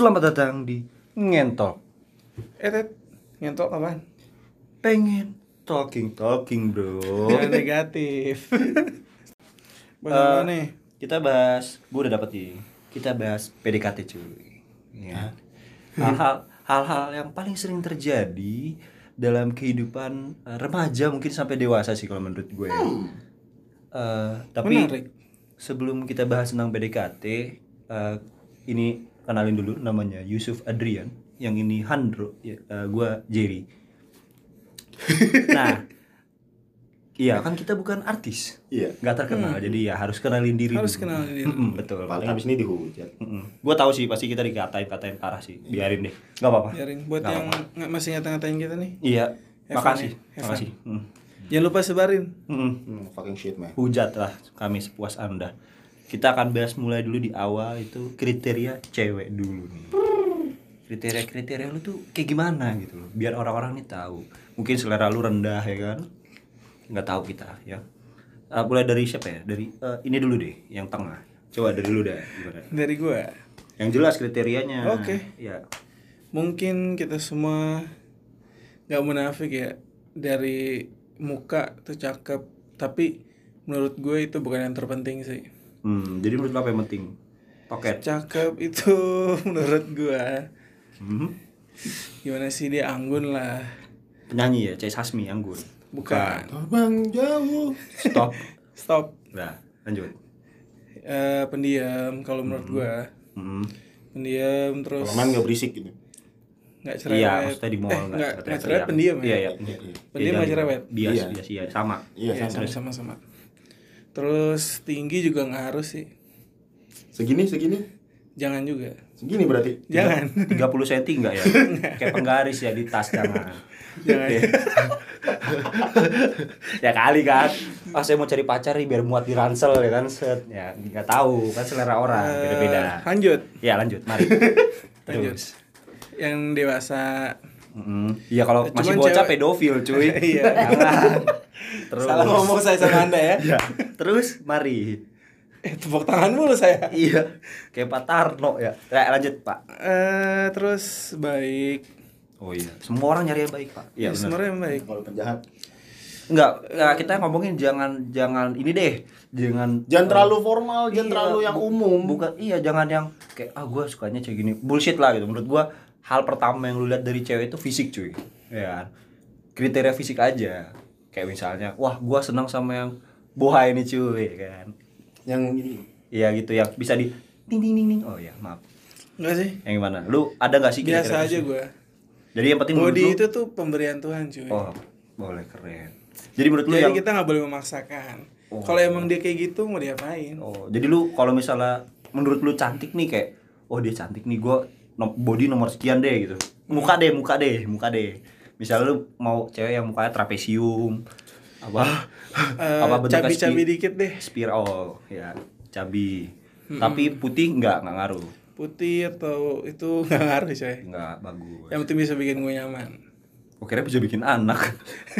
Selamat datang di Ngentok. Eh, Ted, ngentok apaan? Pengen talking talking, Bro. Negatif. Bahas apa nih? Kita bahas, gue udah dapet nih. Kita bahas PDKT cuy. Ya. Hal-hal hal-hal yang paling sering terjadi dalam kehidupan eh, remaja mungkin sampai dewasa sih kalau menurut gue. Eh, tapi Menarik. sebelum kita bahas tentang PDKT, eh, ini kenalin dulu namanya Yusuf Adrian, yang ini Handro, ya, eh, gua Jerry. nah, iya kan kita bukan artis, Iya. nggak terkenal, jadi ya harus kenalin diri. Hmm. Harus dulu. kenalin diri. Mm-mm, betul. Paling habis ini dihujat. Gue tahu sih pasti kita dikatain-katain parah sih, biarin deh, nggak apa-apa. Biarin buat Nggak yang nggak masih ngata-ngatain kita nih. Iya, Evan makasih, ya, makasih. Mm. Jangan lupa sebarin. Mm-mm. Hmm, fucking shit, man. hujat lah kami sepuas anda kita akan bahas mulai dulu di awal itu kriteria cewek dulu nih. Kriteria kriteria lu tuh kayak gimana gitu loh biar orang-orang nih tahu. Mungkin selera lu rendah ya kan? Nggak tahu kita ya. Ah, mulai dari siapa ya? Dari eh, ini dulu deh yang tengah. Coba dari lu deh gimana? Dari gua. yang jelas kriterianya. Oke. ya. Mungkin kita semua nggak munafik ya dari muka tuh cakep, tapi menurut gue itu bukan yang terpenting sih. Hmm, jadi menurut lu apa yang penting toket Cakep itu menurut gua Hmm. gimana sih dia anggun lah. penyanyi ya Cai Sasmi Anggun Bukan. Terbang jauh. stop Stop. nah lanjut Eh pendiam kalau menurut gua. Hmm. Pendiam terus Kalau main nggak berisik gitu. nggak cerewet. Iya, maksudnya di mall eh, nggak nggak nggak nggak cerewet pendiam ya. Iya, iya. Pendiam nggak cerewet. Bias, Iya. bias, iya, sama. Iya, Iya, sama. sama sama. Terus tinggi juga nggak harus sih. Segini, segini. Jangan juga. Segini berarti. Jangan. 30 cm enggak ya? Kayak penggaris ya di tas jangan. Jangan. ya kali kan. Ah, saya mau cari pacar nih biar muat di ransel ya kan. Set. Ya, nggak tahu kan selera orang Eh, beda-beda. lanjut. Ya, lanjut. Mari. Lanjut. Terus. Yang dewasa. Iya kalau Cuman masih bocah cewek- pedofil cuy. Iya. Terus. Salah ngomong saya sama anda ya. Ya. Terus mari. Eh, tepuk tangan mulu saya. Iya. Kayak Pak Tarno ya. Ya, lanjut, Pak. Eh, terus baik. Oh iya. Semua orang nyari yang baik, Pak. Iya, Ya, benar. sebenarnya yang baik. Kalau penjahat. Enggak, enggak, kita ngomongin jangan jangan ini deh. Jangan Jangan terlalu formal, jangan Iya, terlalu yang bu- umum. Bukan iya, jangan yang kayak ah gua sukanya kayak gini. Bullshit lah gitu. Menurut gua hal pertama yang lu lihat dari cewek itu fisik, cuy. Ya kan? Kriteria fisik aja. Kayak misalnya, wah gua senang sama yang bohai ini cuy, kan. Yang ini. Iya gitu yang bisa di ding ding ding ding. Oh iya, maaf. Enggak sih. Yang gimana? Lu ada nggak sih Biasa aja gua. Jadi yang penting Body lu- itu tuh pemberian Tuhan, cuy. Oh, boleh keren. Jadi menurut lu Jadi yang kita nggak boleh memaksakan. Oh. Kalau emang dia kayak gitu mau diapain? Oh, jadi lu kalau misalnya menurut lu cantik nih kayak oh dia cantik nih gua body nomor sekian deh gitu. Muka deh, muka deh, muka deh. Misalnya lu mau cewek yang mukanya trapesium apa Eh, apa bentuknya cabi-cabi spi- dikit deh. spiral ya cabi tapi putih enggak enggak ngaruh Putih atau itu nggak ngaruh coy. enggak bagus Yang penting bisa bikin gue nyaman. kira bisa bikin anak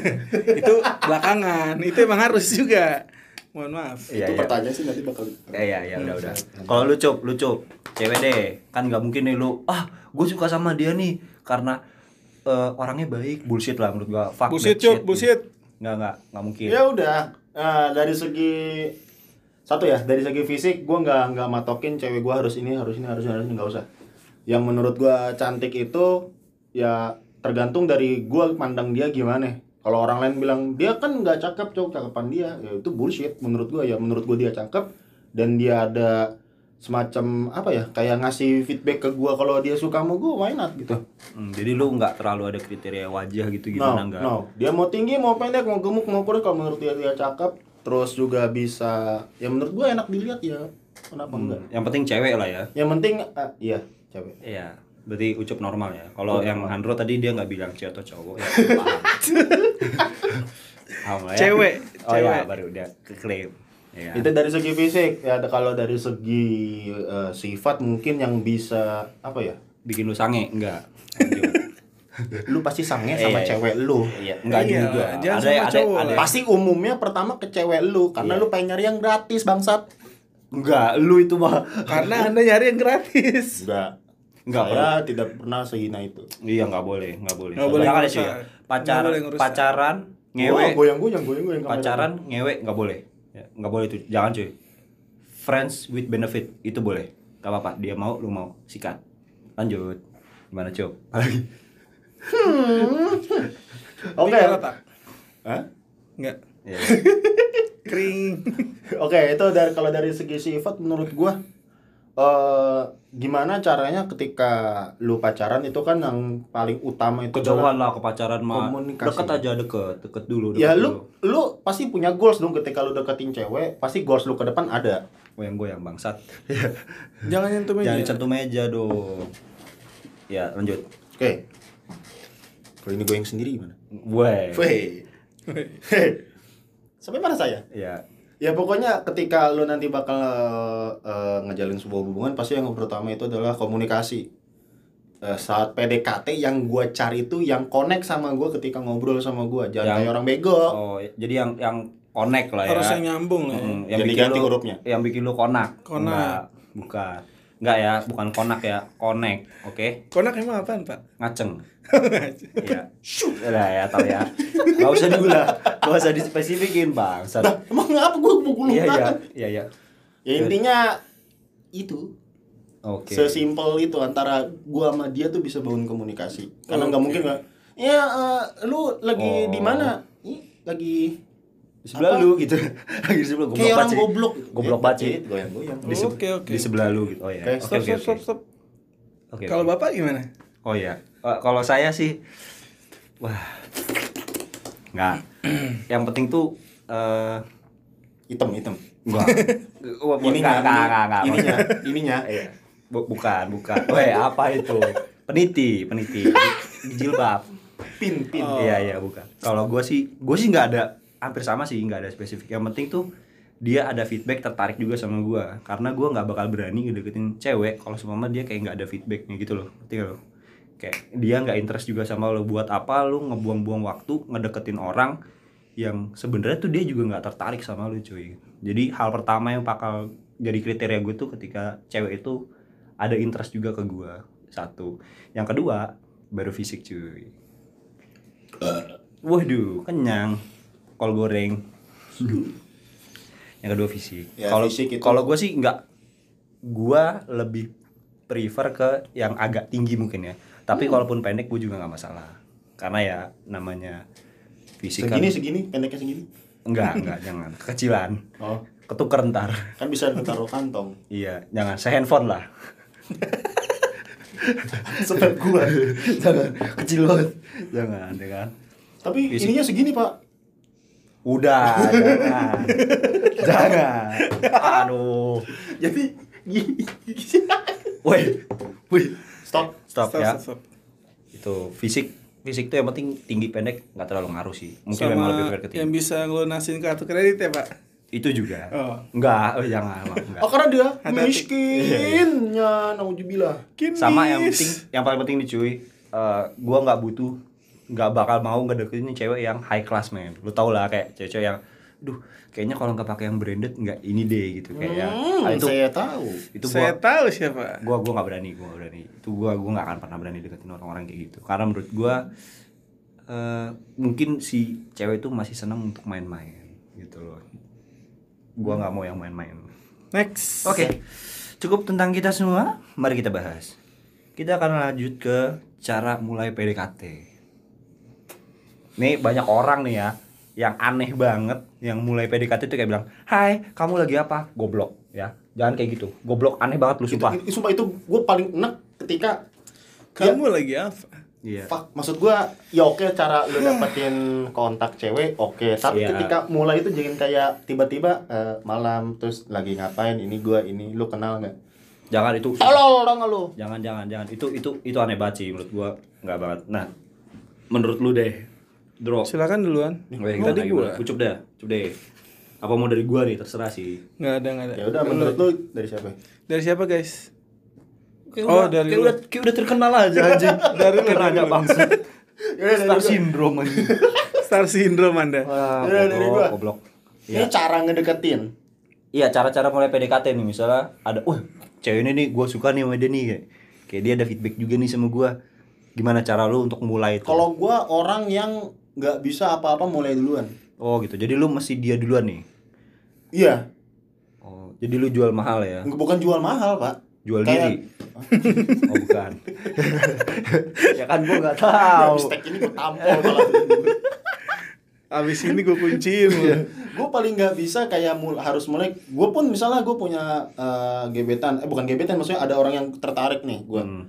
itu belakangan. Itu emang harus juga. Mohon maaf. Iya, itu iya. pertanyaan sih nanti bakal. Ya ya ya udah udah. Kalau lu cup, lu cup, cewek deh. Kan nggak mungkin nih lu, ah, gue suka sama dia nih karena eh, orangnya baik. Bullshit lah menurut gua. Fuck Bullshit, shit. bullshit. Nggak nggak nggak mungkin. Ya udah. Nah, dari segi satu ya, dari segi fisik gue nggak nggak matokin cewek gue harus ini, harus ini, harus ini, harus ini nggak usah. Yang menurut gue cantik itu ya tergantung dari gue pandang dia gimana. Kalau orang lain bilang dia kan nggak cakep, cowok cakepan dia, ya itu bullshit menurut gue ya. Menurut gue dia cakep dan dia ada semacam apa ya kayak ngasih feedback ke gue kalau dia suka sama gue why not gitu Hmm, jadi lu nggak terlalu ada kriteria wajah gitu no, gimana enggak? no. Dia mau tinggi, mau pendek, mau gemuk, mau kurus kalau menurut dia dia cakep, terus juga bisa ya menurut gua enak dilihat ya. Kenapa Hmm, enggak? Yang penting cewek lah ya. Yang penting ah, iya, cewek. Iya. Berarti ucup normal ya. Kalau yang. Handro tadi dia nggak bilang cewek atau cowok ya. paham. Ya. Cewek, Oh ya, cewek. baru udah keklaim. Ya. Itu dari segi fisik ya ada- kalau dari segi eh, sifat mungkin yang bisa apa ya? bikin lu sange enggak? Lu pasti sange Iya, sama iya. cewek lu. Iya, enggak Iya, juga. ada sama ada cowok. ada Pasti umumnya pertama ke cewek lu karena Iya. lu pengen nyari yang gratis bangsat. enggak, lu itu mah Karena Anda nyari yang gratis. Enggak. Nggak saya tidak pernah sehina itu. Iya nggak boleh, nggak boleh. Nggak boleh ngerusak. cuy, ya. Pacaran, ngerusak. pacaran, ngewe, Wah, goyang-goyang, goyang-goyang. kamera. pacaran, ngewe nggak boleh. Ya, nggak boleh itu, jangan cuy. Friends with benefit itu boleh. Gak apa-apa, dia mau, lu mau, sikat. Lanjut. Gimana cok? Lagi. Oke. Hah? Enggak. Ya. Kering. Oke, itu dari kalau dari segi sifat menurut gua eh gimana caranya ketika lu pacaran itu kan yang paling utama itu Kejauhan lah ke pacaran mah. Komunikasi. Deket aja deket, deket dulu. Deket Ya dulu. lu lu pasti punya goals dong ketika lu deketin cewek, pasti goals lu ke depan ada. Goyang-goyang bangsat. Jangan nyentuh meja. Jangan sentuh meja dong. Ya, lanjut. Oke. Kalau ini goyang sendiri gimana? Weh. Weh. Hei. Sampai mana saya? Ya, Ya pokoknya ketika lu nanti bakal eh, ngejalin sebuah hubungan pasti yang pertama itu adalah komunikasi. Eh, saat PDKT yang gua cari itu yang connect sama gua ketika ngobrol sama gua, jangan Yang- kayak orang bego. Oh, jadi yang yang connect lah ya. Harus yang nyambung lah. ya. Mm, Jadi ganti lu, hurufnya. Yang bikin lu konak. Konak. Bukan. Enggak ya, bukan konak ya, connect. Oke? Konak emang apaan, Pak? Ngaceng. Iya. Udah ya, tahu ya. Enggak usah diulah. Enggak usah dispesifikin, Bang. Nah, emang apa gua mau Iya, iya. Iya, iya. Ya intinya itu Oke. sesimpel itu antara gua sama dia tuh bisa bangun komunikasi. Karena nggak Oke. mungkin nggak. Ya eh, lu lagi Oh. di mana? Ih, lagi Di sebelah Apa? lu gitu. Lagi di sebelah kayak orang goblok. Goblok banget sih. eh, Goyang-goyang. Di, se- Oke, oke. di sebelah lu gitu. Oh iya. Oke, Oke, Stop, oke, stop, oke. stop, Kalau. Bapak gimana? Oh iya. Eh, kalau saya sih wah. Enggak. Yang penting tuh eh Hitam, hitam. enggak. Ininya, enggak, enggak, enggak, ininya, ininya. Iya. Bu- bukan, bukan. Weh, apa itu? Peniti, peniti. Jilbab. Pin, pin. Oh. Iya, iya, bukan. Kalau gua sih, gua sih nggak ada hampir sama sih, nggak ada spesifik. Yang penting tuh dia ada feedback tertarik juga sama gua. Karena gua nggak bakal berani ngedeketin cewek kalau seumpama dia kayak nggak ada feedbacknya gitu loh. Ngerti nggak lo? Kayak dia nggak interest juga sama lo. Buat apa lo ngebuang-buang waktu ngedeketin orang yang sebenarnya tuh dia juga nggak tertarik sama lo cuy. Jadi hal pertama yang bakal jadi kriteria gue tuh ketika cewek itu ada interest juga ke gua. Satu. Yang kedua baru fisik cuy. Waduh kenyang kol goreng. Yang kedua fisik. Ya, kalau fisik itu- kalau gue sih nggak gue lebih prefer ke yang agak tinggi mungkin ya. Tapi Hmm. kalaupun pendek gue juga nggak masalah. Karena ya namanya fisik Segini, kan segini, pendeknya segini. enggak enggak jangan. Kecilan Oh, ketuker ntar. Kan bisa ditaruh kantong. iya jangan. Saya handphone lah. Sebab gua. jangan. Kecil banget. Jangan jangan Tapi Fisik. ininya segini, Pak. Udah jangan jangan aduh Jadi gini. woi woi Stop. stop, Stop, ya stop, stop. itu fisik fisik tuh yang penting tinggi pendek nggak terlalu ngaruh sih mungkin Sama memang lebih prefer ke yang bisa ngelunasin kartu kredit ya, Pak? itu juga Oh. enggak oh, jangan enggak Oh, karena dia Hati-hati. miskinnya, naujubillah. Kinis. sama yang penting yang paling penting nih cuy eh, gua nggak butuh nggak bakal mau ngedeketin cewek yang high class man lu tau lah kayak cewek-cewek yang duh kayaknya kalau nggak pakai yang branded nggak ini deh gitu kayak Hmm, ah, itu saya tahu. itu Saya gua tahu siapa. gua gua nggak berani gua nggak berani itu gua gua nggak akan pernah berani deketin orang-orang kayak gitu karena menurut gua eh, mungkin si cewek itu masih senang untuk main-main gitu loh gua nggak mau yang main-main Next. Oke, cukup tentang kita semua. Mari kita bahas. Kita akan lanjut ke cara mulai PDKT. Nih banyak orang nih ya yang aneh banget yang mulai PDKT itu kayak bilang, "Hai, kamu lagi apa?" Goblok ya. Jangan kayak gitu. Goblok aneh banget lu sumpah. itu, sumpah itu gue paling enak ketika Kamu lagi apa? Iya. Fuck, maksud gua ya oke cara lu dapetin kontak cewek oke tapi Iya. ketika mulai itu jangan kayak tiba-tiba eh, malam terus lagi ngapain ini gua ini lu kenal nggak Jangan itu. tolol dong lu Jangan jangan jangan. Itu itu itu aneh banget sih menurut gua. Enggak banget. Nah, menurut lu deh. Draw. Silakan duluan. Weh, Tadi gimana, gua. Ucup dah, ucup deh. Apa mau dari gua nih, terserah sih. Nggak ada, nggak ada. ya udah menurut lu dari siapa Dari siapa, guys? Kayak Oh, udah, dari kayak lu. udah, kayak udah terkenal aja anjing. Dari lu, lu. bangsa. ya Star syndrome anjing. Star syndrome Anda. Wah, Ya, dari gua. goblok. ini cara ngedeketin Iya, cara-cara mulai PDKT nih misalnya ada, wah, cewek ini nih gua suka nih sama dia nih kayak. kayak dia ada feedback juga nih sama gua gimana cara lu untuk mulai itu Kalau gua orang yang nggak bisa apa-apa mulai duluan. oh gitu jadi lu mesti dia duluan nih Iya, oh jadi lu jual mahal ya bukan jual mahal, Pak. jual Kayak- diri oh bukan ya kan gua nggak tahu tag ini gua tampol malah. Abis ini gue kunciin lu. gue paling nggak bisa kayak mul harus mulai gue pun misalnya gue punya eh, gebetan eh bukan gebetan maksudnya ada orang yang tertarik nih gue Hmm.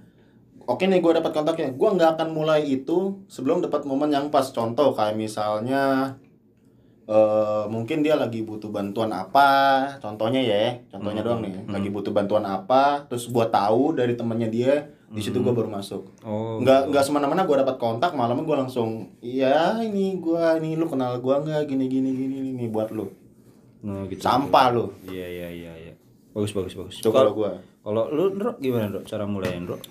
Oke nih gue dapat kontaknya. Gue nggak akan mulai itu sebelum dapat momen yang pas. Contoh kayak misalnya eh mungkin dia lagi butuh bantuan apa. Contohnya ya contohnya Hmm. doang nih. lagi butuh bantuan apa terus gue tahu dari temannya dia di situ gue baru masuk. Oh. Nggak nggak semena-mena gue dapat kontak malam gue langsung iya ini gue ini lu kenal gue nggak? Gini gini gini ini buat lu. No, gitu sampah lu. Iya iya iya iya. Bagus bagus bagus. Kalau gue kalau lu Ndro, gimana Ndro, cara mulai Ndro?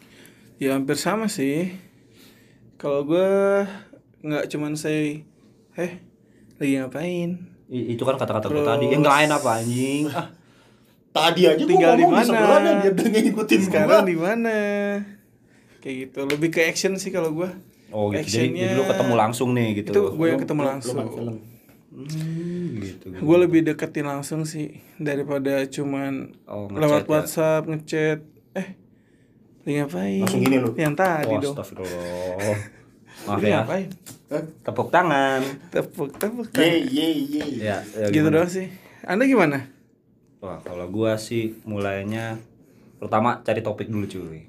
Ya hampir sama sih. Kalau gue nggak cuman say, eh lagi ngapain? I- itu kan kata-kata gue tadi ya nggak enak apa anjing ah tadi aja Tinggal di mana? dia udah ngikutin Sekarang di mana? Kayak gitu. Lebih ke action sih kalau gue. oh gitu jadi, Actionnya- jadi lu ketemu langsung nih gitu Itu gue yang Lu- ketemu lu- lu langsung. film. Hmm, gitu Gue lebih deketin langsung sih daripada cuman Oh, lewat ya. WhatsApp ngechat. Eh, lagi ngapain? Langsung gini lu. Yang tadi oh, dong. astagfirullah maaf ya ngapain? Tepuk tangan Tepuk, tepuk. Ye ye ye. ya, ya Gitu gimana? doang sih. Anda gimana? Wah, kalau gua sih mulainya pertama cari topik dulu cuy.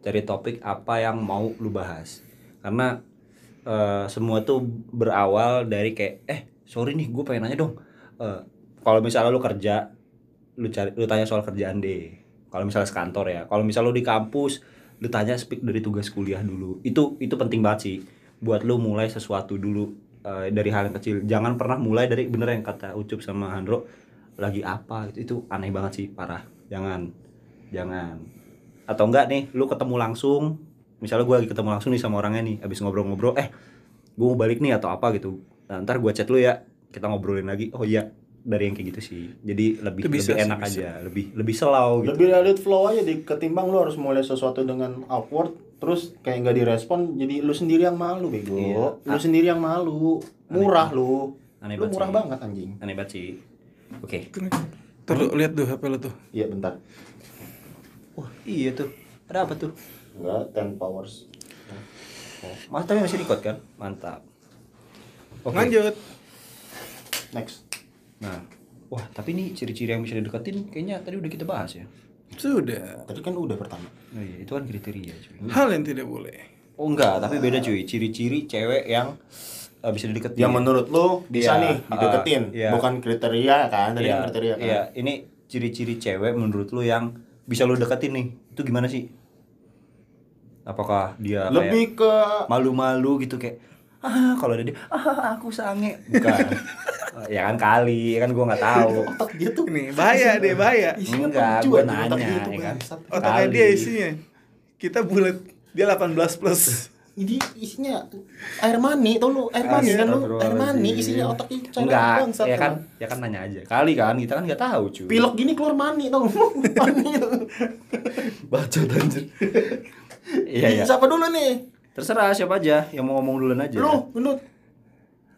Cari topik apa yang mau lu bahas. Karena eh, semua tuh berawal dari kayak eh sorry nih gue pengen nanya dong. Eh, kalau misalnya lu kerja, lu cari lu tanya soal kerjaan deh. Kalau misalnya sekantor ya. Kalau misalnya lu di kampus, lu tanya speak dari tugas kuliah dulu. Itu itu penting banget sih. Buat lu mulai sesuatu dulu eh, dari hal yang kecil. Jangan pernah mulai dari bener yang kata Ucup sama Handro lagi apa? Gitu itu aneh banget sih parah. Jangan jangan. Atau enggak nih lu ketemu langsung. Misalnya gue lagi ketemu langsung nih sama orangnya nih abis ngobrol-ngobrol eh gue mau balik nih atau apa gitu. Nah, ntar gue chat lu ya. Kita ngobrolin lagi. Oh iya dari yang kayak gitu sih jadi lebih lebih sih, enak bisa. aja lebih lebih selau gitu Lebih let flow aja di ketimbang lu harus mulai sesuatu dengan awkward terus kayak nggak direspon jadi lu sendiri yang malu bego. Iya. Lu sendiri yang malu. Murah lu. Aneh lu murah sih. banget anjing. aneh banget sih oke Terus lihat tuh HP lu tuh. Iya bentar. wah iya tuh ada apa tuh Enggak 10 powers. oh, mas tapi masih record kan mantap oke Lanjut. Next. Nah wah tapi nih ciri-ciri yang bisa dideketin kayaknya tadi udah kita bahas ya Sudah. Tadi kan udah pertama. Oh iya, itu kan kriteria cuy. Hal yang tidak boleh. Oh enggak, tapi beda cuy. Ciri-ciri cewek yang eh, bisa dideketin. Yang menurut lu bisa Iya, nih dideketin, uh, iya. bukan kriteria kan? Tadi Iya, kan kriteria kan. Iya, ini ciri-ciri cewek menurut lu yang bisa lu deketin nih. Itu gimana sih? Apakah dia kayak Lebih ke malu-malu gitu kayak ah kalau ada dia ah aku sange. Bukan. Ya kan kali ya kan gua nggak tahu. Otak dia tuh Nih, bahaya deh, bahaya. Isinya enggak gua aja otak nanya dia ya kan. Otaknya dia isinya. Kita bulat. Dia 18 plus. Ini isinya air mani tau lu air mani kan lu? Air mani isinya otak itu cewek enggak bangsat ya kan emang. ya kan nanya aja. Kali kan kita kan nggak tahu cuy. Pilok gini keluar mani tau mani. Bacot anjir. Iya iya. Siapa dulu nih terserah siapa aja yang mau ngomong duluan aja. Lu lu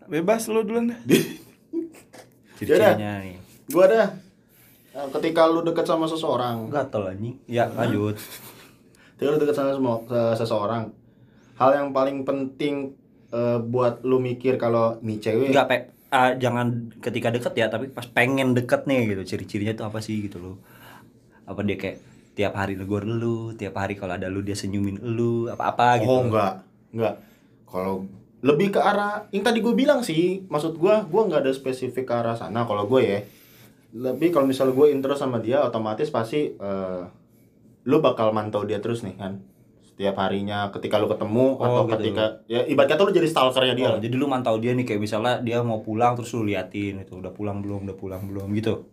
Bebas lu duluan. Dah. ciri-cirinya nih. Gua dah. Nah, ketika lu deket sama seseorang. Gatel anjing. Ya lanjut. Ketika lu deket sama semua se- seseorang hal yang paling penting eh, buat lu mikir kalau nih cewek enggak pe ah, jangan ketika deket ya tapi pas pengen deket nih gitu ciri-cirinya tuh apa sih gitu loh. Apa dia kayak tiap hari negor lu tiap hari kalau ada lu dia senyumin lu apa-apa gitu Oh enggak, enggak. Kalau lebih ke arah yang tadi gue bilang sih, maksud gue, gue nggak ada spesifik ke arah sana. Kalau gue ya, lebih kalau misalnya gue intro sama dia, otomatis pasti eh, lu bakal mantau dia terus nih kan. Setiap harinya, ketika lu ketemu Oh, atau gitu. ketika ya ibarat kata lu jadi stalkernya dia. Oh, jadi lu mantau dia nih kayak misalnya dia mau pulang terus lu liatin itu udah pulang belum udah pulang belum gitu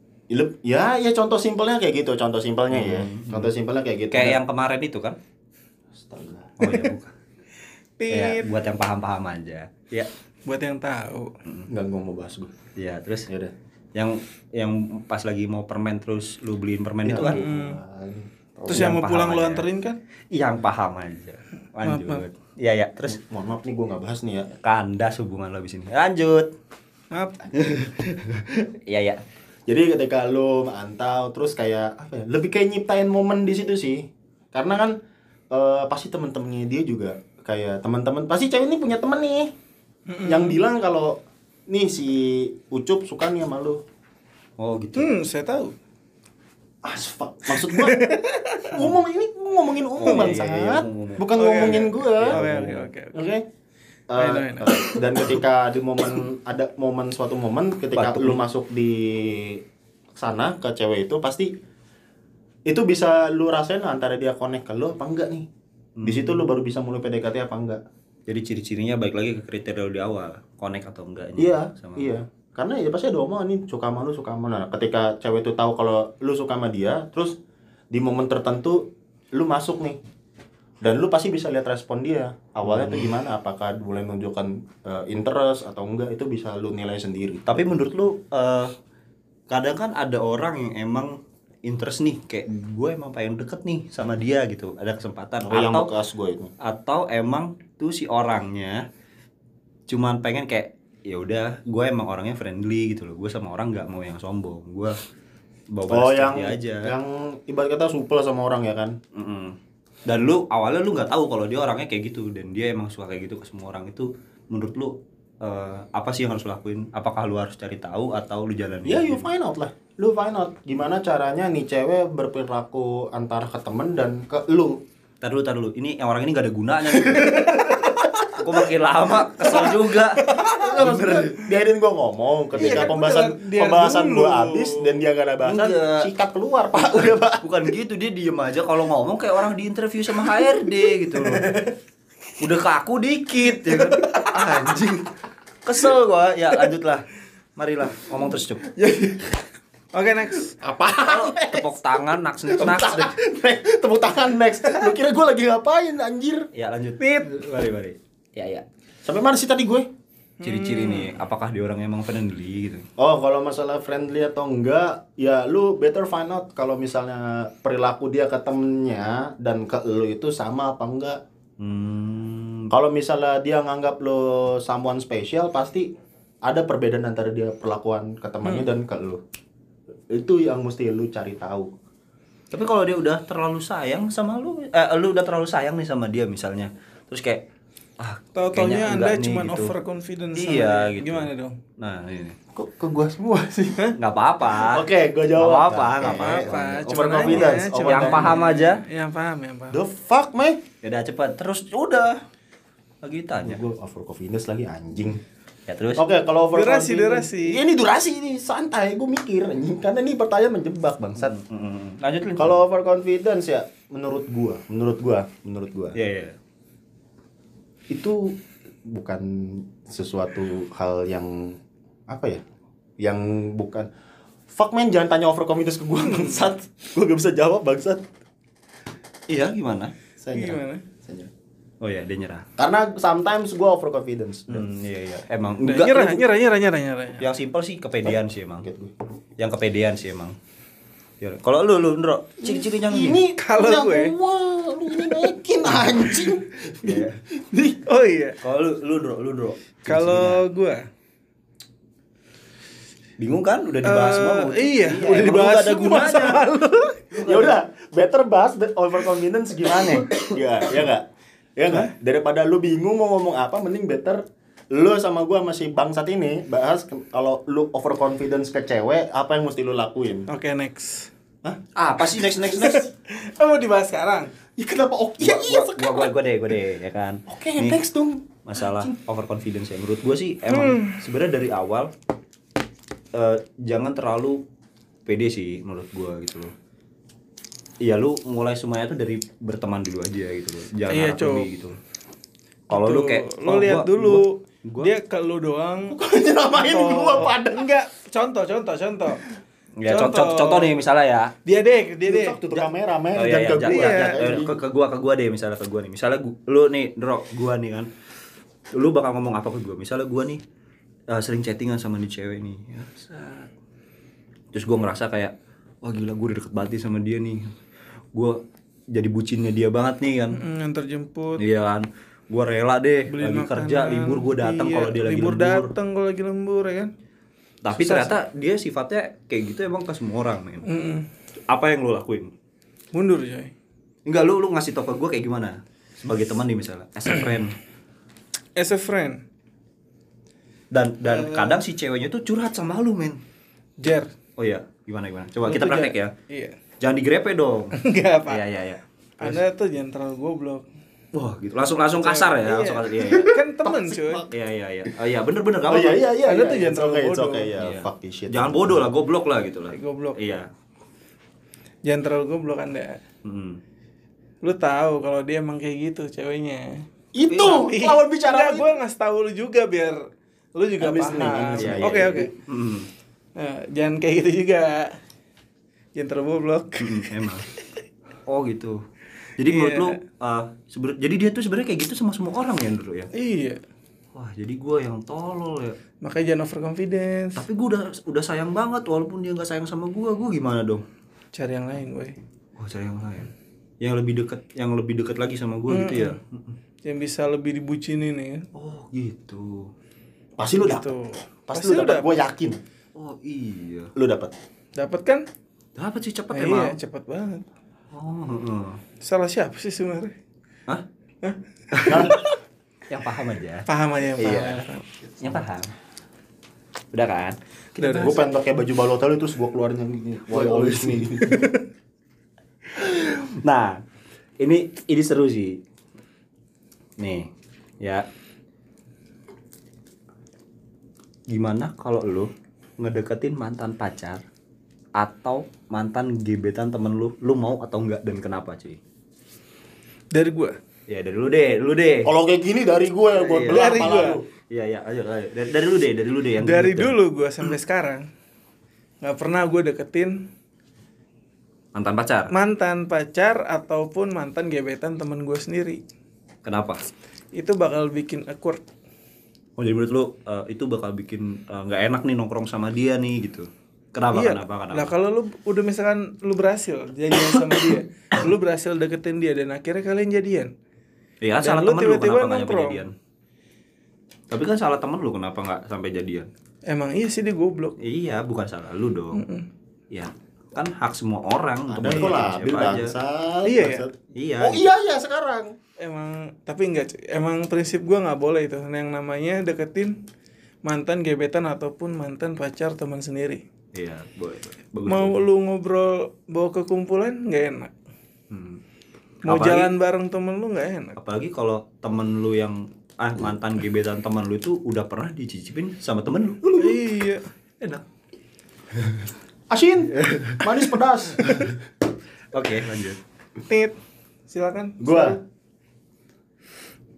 Ya, ya contoh simpelnya kayak gitu, contoh simpelnya ya. Contoh simpelnya kayak gitu. Hmm, kayak yang kemarin itu kan Astaga. oh ya bukan ya, buat yang paham-paham aja ya Buat yang tahu. Enggak gue mau bahas gue. ya terus Ya udah. yang yang pas lagi mau permen terus lu beliin permen itu kan Tuhan. Terus yang, mau paham pulang aja. anterin kan? Yang paham aja. Lanjut. Maaf, maaf. Iya ya, terus Mohon maaf nih gue nggak bahas nih ya. kandas hubungan lo abis ini. Lanjut. Maaf. Iya ya. Jadi ketika lu mantau terus kayak apa ya? Lebih kayak nyiptain momen di situ sih. Karena kan eh, pasti temen-temennya dia juga kayak teman-teman pasti cewek ini punya temen nih yang bilang kalau nih si Ucup suka nih sama lu. Oh gitu. Hmm, saya tahu. Asfak. Maksud gua ngomong ini ngomongin umum Oh, iya, bangsat. iya, iya, umum. Bukan Oke, ngomongin oke. gua. Oke, oke, oke. I Eh, know, I know. dan ketika di momen ada momen suatu momen ketika Batuk lu masuk di sana ke cewek itu pasti itu bisa lu rasain antara dia connect ke lu apa enggak nih. Di situ lu baru bisa mulai PDKT apa enggak. Jadi ciri-cirinya baik lagi ke kriteria di awal, connect atau enggaknya Iya, sama iya. Karena ya pasti ada omongan nih suka sama lu, suka sama. Nah, ketika cewek itu tahu kalau lu suka sama dia, terus di momen tertentu lu masuk nih. Dan lu pasti bisa lihat respon dia. Awalnya tuh gimana? Apakah mulai menunjukkan eh, interest atau enggak? Itu bisa lu nilai sendiri. Tapi menurut lu eh, kadang kan ada orang yang emang interest nih kayak gue emang pengen deket nih sama dia gitu ada kesempatan Oh, yang atau bekas gue itu. atau emang tuh si orangnya cuman pengen kayak ya udah gue emang orangnya friendly gitu loh gue sama orang nggak mau yang sombong gue bawa Oh, yang aja yang ibarat kata supel sama orang ya kan? Mm-mm. Dan lu awalnya lu nggak tahu kalau dia orangnya kayak gitu dan dia emang suka kayak gitu ke semua orang itu menurut lu eh, apa sih yang harus lu lakuin apakah lu harus cari tahu atau lu jalan Ya, you find out lah. Lu find out gimana caranya nih cewek berperilaku antara ke temen dan ke lu. Tar dulu, tar dulu. Ini yang orang ini gak ada gunanya. Aku makin lama kesel juga. Biarin gua ngomong ketika Iya, kan pembahasan dia pembahasan gua habis dan dia gak ada bahasan Enggak. sikat keluar pak udah pak Bukan gitu, dia diem aja kalau ngomong kayak orang di interview sama HRD gitu loh. Udah kaku dikit ya kan. Anjing. Kesel gua. Ya lanjutlah. Marilah ngomong terus cup. Oke, next. apa Tepuk tangan, naks tepuk naks deh. tangan next tepuk tangan next lu kira gua lagi ngapain anjir Ya lanjut. Tit. Mari, mari. Ya, ya. sampai mana sih tadi gue Ciri-ciri nih, apakah dia orang emang friendly gitu? Oh, kalau masalah friendly atau enggak, ya lu better find out kalau misalnya perilaku dia ke temennya dan ke lu itu sama apa enggak. Hmm. Kalau misalnya dia nganggap lu someone special, pasti ada perbedaan antara dia perlakuan ke temannya dan ke lu. Itu yang mesti lu cari tahu. Tapi kalau dia udah terlalu sayang sama lu, eh lu udah terlalu sayang nih sama dia misalnya. Terus kayak ah kayaknya Anda cuma gitu. overconfident sama Iya, dia. gitu. Gimana dong? Nah, ini. Kok ke gua semua sih? Nggak apa-apa. Oke, gua Nggak jawab. apa-apa, Oke. nggak apa-apa. Over Cuma confidence. nanya, over Yang paham aja. Yang paham, yang paham. The fuck, meh? Ya udah cepet. Terus udah. Lagi tanya. Gue over confidence lagi anjing. Ya terus. Oke, kalau over Durasi, confidence- durasi. Iya, ini durasi ini santai, gue mikir anjing karena ini pertanyaan menjebak bangsat. Mm, Lanjut Lin. Kalau over confidence ya menurut gua, menurut gua, menurut gua. Iya, iya. Itu bukan sesuatu hal yang apa ya? Yang bukan Fuck man, jangan tanya over confidence ke gua bangsat. gua gak bisa jawab bangsat. Iya, gimana? Saya nyerah. Gimana? Saya nyerah. Oh ya, dia nyerah. Karena sometimes gua over confidence. Hmm, iya iya. Emang enggak nyerah, nyerah, nyerah, nyerah, nyerah. Yang simpel sih kepedean sih emang. Gue. Yang kepedean sih emang. Ya, Kalau lu lu Ndro, ciri-cirinya. Ini Kalau gue- gua, lu ini anjing. Iya. Nih, Oh iya. Kalau lu lu Ndro, lu Ndro. Kalau gua Bingung kan? Udah dibahas Eh, semua mau. iya, udah emang lu dibahas ada gunanya. sama ya udah better bahas overconfidence gimana ya ya nggak ya nggak daripada lu bingung mau ngomong apa mending better lu sama gua masih bangsat ini bahas kalau lu overconfidence ke cewek apa yang mesti lu lakuin Oke, next. Hah? Apa sih next next next? Oh, mau dibahas sekarang? Ya kenapa oke iya iya gua, gua, sekarang gua, gua deh, gua deh, ya kan. oke Nih, next dong masalah overconfidence ya. Menurut gua sih emang Hmm. sebenarnya dari awal eh, jangan terlalu pede sih menurut gua gitu loh. Iya lu mulai semuanya tuh dari berteman dulu aja gitu loh. Jangan Iya, lebih gitu. Kalau lu Tuh, kayak lo oh, lihat gua- dulu. gua- gua- Dia ke lu doang. nyeramain atau- gua pada Enggak, contoh, contoh, contoh. Ya, contoh, contoh nih misalnya ya. Dia deh, dia deh. tutup kamera men Oh iya, iya, jangan ke gua iya. ke, ke gua ke gua deh misalnya ke gua nih. Misalnya gua, lu nih, Dro, gua nih kan. Lu bakal ngomong apa ke gua? Misalnya gua nih eh, sering chattingan sama nih cewek nih. Ya. Terus gua ngerasa kayak wah gila gua udah deket banget sama dia nih. gua jadi bucinnya dia banget nih kan Mm, yang terjemput iya kan gua rela deh beli lagi makanan. kerja libur gua datang Iya, kalau dia lagi libur lembur datang kalau lagi lembur ya kan tapi ternyata dia sifatnya kayak gitu emang ke semua orang men. Mm-mm. apa yang lu lakuin? Mundur coy. Enggak lu lu ngasih tau ke gua kayak gimana? Sebagai teman nih misalnya as a friend. As a friend? Dan dan Eh. kadang si ceweknya tuh curhat sama lu men. Jer. Oh iya gimana gimana? Coba Lu kita praktek ya. iya. Jangan digrepe dong. Enggak pak. Iya iya iya. Anda tuh jangan terlalu goblok wah gitu langsung langsung kasar ya Iya. langsung kasar iya iya kan temen cuy iya iya iya oh iya bener bener Oh iya iya iya. Iya, tuh iya. jangan terlalu bodoh. okay, ya. Iya. Fuck this shit. jangan bodoh lah goblok lah gitu lah Goblok. iya jangan terlalu goblok anda Hmm. lu tahu kalau dia emang kayak gitu ceweknya Itu lawan bicara gue ngasih tahu lu juga biar lu juga I'm paham oke oke Iya, iya, Hmm. Nah, jangan kayak gitu juga jangan terlalu goblok Hmm, emang oh gitu jadi menurut Iya. lu uh, seben- jadi dia tuh sebenarnya kayak gitu sama semua orang ya dulu ya iya wah jadi gua yang tolol ya makanya jangan overconfidence tapi gua udah udah sayang banget walaupun dia nggak sayang sama gua gua gimana dong cari yang lain gue oh cari yang lain yang lebih deket yang lebih deket lagi sama gua gitu ya yang bisa lebih dibucinin ya oh gitu Pasti lu dapet. Gitu. Pasti Pasti lu dapet. dapet. Gue yakin. oh iya Lu dapet. dapat kan dapat sih cepet Nah, emang iya cepat banget oh salah siapa sih sebenarnya Hah? yang paham aja paham aja yang paham Iya. yang paham udah kan Udah, udah. Gue pengen pakai baju balotelli terus gue keluarin yang gini. Why always me? Nah, ini ini seru sih. Nih, ya. Gimana kalau lu ngedeketin mantan pacar atau mantan gebetan temen lu, lu mau atau enggak dan kenapa cuy? dari gue Ya dari lu deh, lu deh. Kalau kayak gini dari gue ya, gue Iya. belah Dari lu. Iya iya, ayo, ayo. Dari, dari lu deh, dari lu deh yang dari gitu. dulu gue sampai sekarang nggak pernah gue deketin mantan pacar. mantan pacar ataupun mantan gebetan temen gue sendiri Kenapa? itu bakal bikin awkward Oh jadi menurut lu eh, itu bakal bikin eh, nggak enak nih nongkrong sama dia nih gitu. Kenapa? iya Kenapa? Kenapa? lah kalau lu udah misalkan lu berhasil janjian sama dia lu berhasil deketin dia dan akhirnya kalian jadian Iya kan Dan salah lu temen lu tiba-tiba kenapa nggak nyampe jadian? Tapi kan salah temen lu kenapa nggak sampai jadian? emang iya sih dia goblok Iya, bukan salah lu dong. Iya, kan hak semua orang untuk Ada kok labil siapa aja. bangsat. Iya, ya? Iya. Oh iya iya sekarang. emang tapi enggak emang prinsip gua nggak boleh itu yang namanya deketin mantan gebetan ataupun mantan pacar teman sendiri Iya, boleh, boleh. Bagus. mau bagus. lu ngobrol bawa ke kumpulan nggak enak Hmm. mau Apalagi- jalan bareng temen lu nggak enak Apalagi kalau temen lu yang ah mantan gebetan temen lu itu udah pernah dicicipin sama temen lu. iya Enak. Asin, manis pedas. Oke, lanjut. tit silakan Gua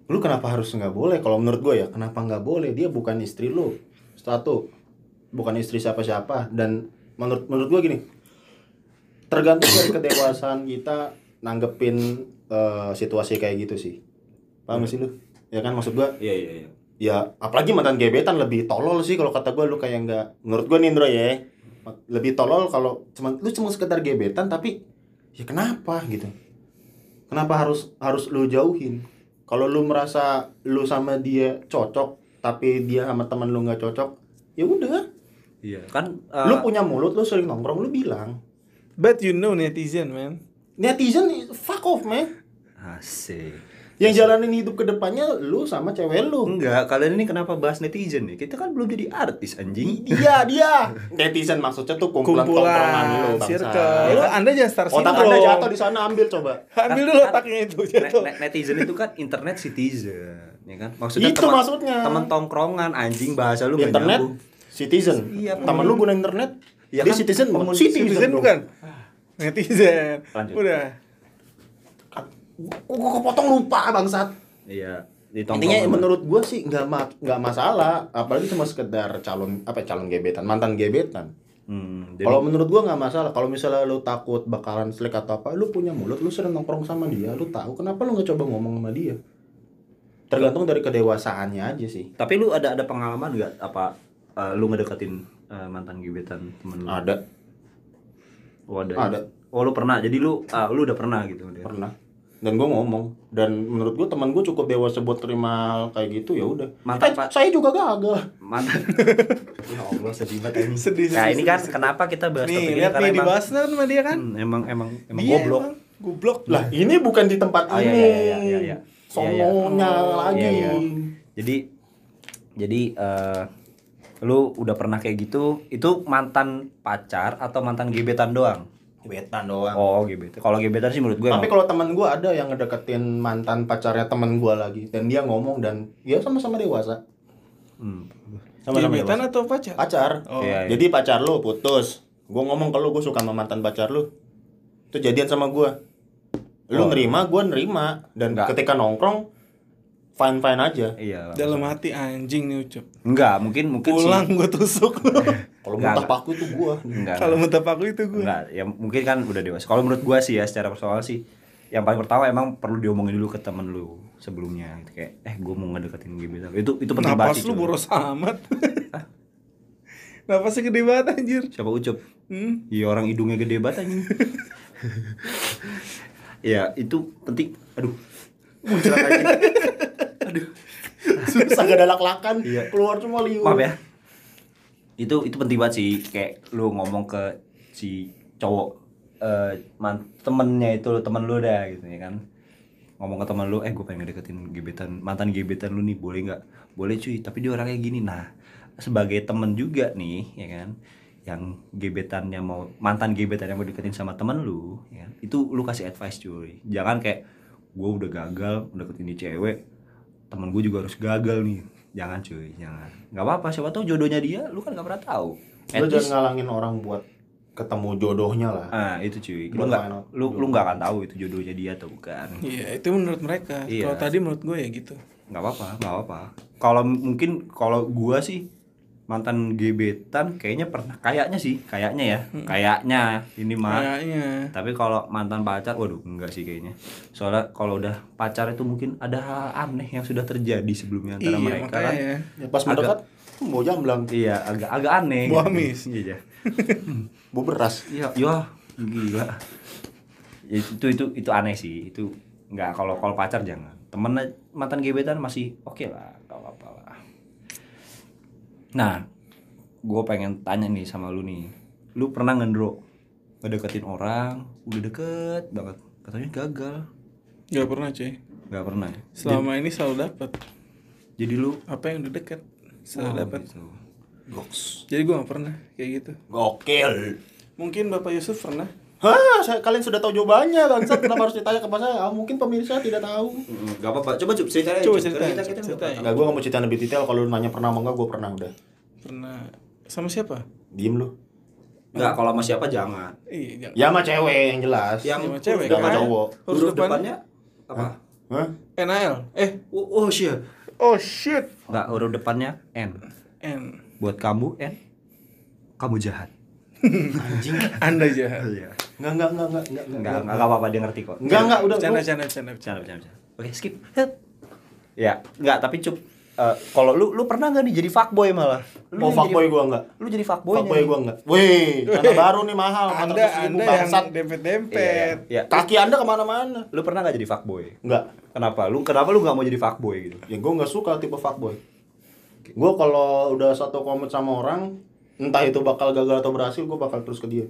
lu kenapa harus nggak boleh kalau menurut gue ya kenapa nggak boleh dia bukan istri lu satu bukan istri siapa-siapa. Dan menurut menurut gue gini tergantung dari kedewasaan kita nanggepin eh, situasi kayak gitu sih. Paham gak sih lu? Ya kan maksud gua? Iya, iya, iya. ya apalagi mantan gebetan lebih tolol sih kalau kata gue lu kayak nggak menurut gue nih Indro ya. Lebih tolol kalau cuma lu cuma sekedar gebetan tapi ya kenapa gitu? Kenapa harus harus lu jauhin? Kalau lu merasa lu sama dia cocok tapi dia sama teman lu nggak cocok ya udah Iya, kan eh, lu punya mulut lu sering nongkrong lu bilang but you know netizen man netizen fuck off man asik. yang jalanin hidup ke depannya lu sama cewek lu Enggak, kalian ini kenapa bahas netizen nih? Kita kan belum jadi artis anjing. dia dia netizen maksudnya tuh kumpulan tongkrongan lu kumpulan bangsa. circle lu anda jangan star otak anda jatuh di sana ambil coba ambil dulu otaknya itu jatuh ne- netizen itu kan internet citizen, ya kan? Maksudnya Itu teman- maksudnya. Teman tongkrongan anjing bahasa lu internet nyambung. Citizen. Iya, temen lu guna internet Iya dia kan? citizen bukan citizen, netizen dong. bukan? Netizen. Lanjut. udah. Gua- gua kepotong lupa bangsat? Iya, di intinya menurut gua sih nggak ma nggak masalah apalagi cuma sekedar calon apa ya, calon gebetan mantan gebetan. Hmm, jadi- kalau menurut gua nggak masalah kalau misalnya lu takut bakalan selek atau apa lu punya mulut lu sering nongkrong sama dia lu tahu kenapa lu nggak coba ngomong sama dia? Tergantung dari kedewasaannya aja sih. Tapi lu ada ada pengalaman nggak apa eh, lu ngedeketin eh, mantan gebetan temen lu? ada Oh, ada. ada Oh lu pernah, jadi lu ah, lu udah pernah gitu dia. pernah dan gue ngomong dan menurut gue teman gue cukup dewasa buat terima kayak gitu ya udah Mantan, Eh, Pak. saya juga gagal Mantan. ya Allah sedih banget ini. Sedih, Nah, ini kan sedih, kenapa kita bahas topik nih ini lihat karena nih emang, dibahas kan sama dia kan hmm, emang emang emang Dia goblok. emang goblok lah ini bukan di tempat Oh, iya, ini iya, iya, iya, iya. Iya, iya. sononya lagi Iya, iya. Jadi jadi eh lu udah pernah kayak gitu, itu mantan pacar atau mantan gebetan doang? gebetan doang Oh, gebetan. Kalau gebetan sih menurut gue tapi kalau teman gue ada yang ngedeketin mantan pacarnya teman gue lagi dan dia ngomong dan ya sama-sama dewasa hmm. sama-sama gebetan dewasa atau pacar pacar Oh. Iya, iya. jadi pacar lu putus gue ngomong ke lu gue suka sama mantan pacar lu itu jadian sama gue Oh. lu nerima gue nerima dan Enggak. ketika nongkrong fine fine aja Iya. dalam hati anjing nih ucup Enggak, mungkin mungkin pulang sih. gue tusuk kalau muntah paku itu gue Enggak. kalau minta paku itu gue Enggak, ya mungkin kan udah dewasa. Kalau menurut gua sih ya secara personal sih yang paling pertama emang perlu diomongin dulu ke temen lu sebelumnya gitu. kayak eh gua mau ngedeketin gebetan lu. itu itu penting banget napas sih lu boros amat napasnya gede banget anjir siapa ucup hmm. iya orang hidungnya gede banget anjing ya itu penting aduh muncrat anjing. Aduh. Susah gak ada lak-lakan Iya. keluar semua liur. Maaf ya. Itu itu penting banget sih. Kayak lu ngomong ke si cowok eh man, temennya itu temen lu dah gitu ya kan. Ngomong ke temen lu eh gue pengen deketin gebetan mantan gebetan lu nih boleh nggak? Boleh cuy tapi dia orangnya gini. Nah sebagai temen juga nih ya kan yang gebetannya mau mantan gebetan yang mau deketin sama temen lu ya itu lu kasih advice cuy. Jangan kayak gue udah gagal deketin ini cewek temen gue juga harus gagal nih. Jangan cuy jangan. Nggak apa-apa siapa tahu jodohnya dia lu kan nggak pernah tahu. Lu least- jangan ngalangin orang buat ketemu jodohnya lah. Ah itu cuy. Lu nggak lu lu nggak akan tahu itu jodohnya dia atau bukan. Iya itu menurut mereka. Iya. kalau tadi menurut gue ya gitu. Nggak apa-apa nggak apa-apa. Kalau mungkin kalau gua sih mantan gebetan kayaknya pernah kayaknya sih kayaknya ya kayaknya ini mah. Kayaknya. Tapi kalau mantan pacar waduh enggak sih kayaknya. Soalnya kalau udah pacar itu mungkin ada hal aneh yang sudah terjadi sebelumnya antara iya mereka kan. makanya. Ya, pas mendekat mau jamblang. Iya agak agak aneh. Gitu. amis. iya mau beras. Iya ya gila. Ya, itu itu itu aneh sih. Itu nggak kalau kalau pacar jangan. Temen mantan gebetan masih oke lah gak apa-apa lah nah gue pengen tanya nih sama lu nih. Lu pernah ngendro ngedeketin orang udah deket banget. Katanya gagal. Nggak pernah cuy. Nggak pernah ya? selama ini selalu dapat jadi lu apa yang udah deket selalu oh, dapat gitu. goks jadi gue nggak pernah kayak gitu. Gokil. Mungkin bapak Yusuf pernah Hah, saya, kalian sudah tahu jawabannya, bangsat. Kenapa harus ditanya ke saya? Ah, mungkin pemirsa tidak tahu. Mm, Gak apa-apa, coba coba ceritain Coba ceritain, Kita- kita- ceritain. Enggak, gua nggak mau cerita lebih detail. Kalau lu nanya pernah apa enggak, gua pernah udah. pernah sama siapa Diem lu. Enggak, kalau sama siapa jangan iya jangan Ya sama cewek yang jelas. Yang Sama cewek, Udah sama kan? cowok. huruf huruf depannya depannya apa? Hah? NAL eh Oh, oh shit. oh shit Enggak, huruf depannya N. N Buat kamu N. Kamu jahat. Anjing. anda jahat Iya. Enggak, enggak, enggak, enggak, enggak. Enggak, enggak apa-apa dia ngerti kok. Enggak, enggak, udah. canda canda Bercanda, bercanda, bercanda. Oke, skip. Ya, enggak, tapi cup eh, kalau lu lu pernah nggak nih jadi fuckboy malah? Lu Mau yang fuckboy jadi, gua enggak. Lu jadi fuckboy. Fuckboy gua enggak. Wih, tanah baru nih mahal, anda 400 ribu anda yang bangsat. dempet Iya. dempet Ya. Kaki anda ke mana-mana. Lu pernah nggak jadi fuckboy? Enggak. Kenapa? Lu kenapa lu nggak mau jadi fuckboy gitu? Ya gua enggak suka tipe fuckboy. Gua kalau udah satu komit sama orang, entah itu bakal gagal atau berhasil, gua bakal terus ke dia.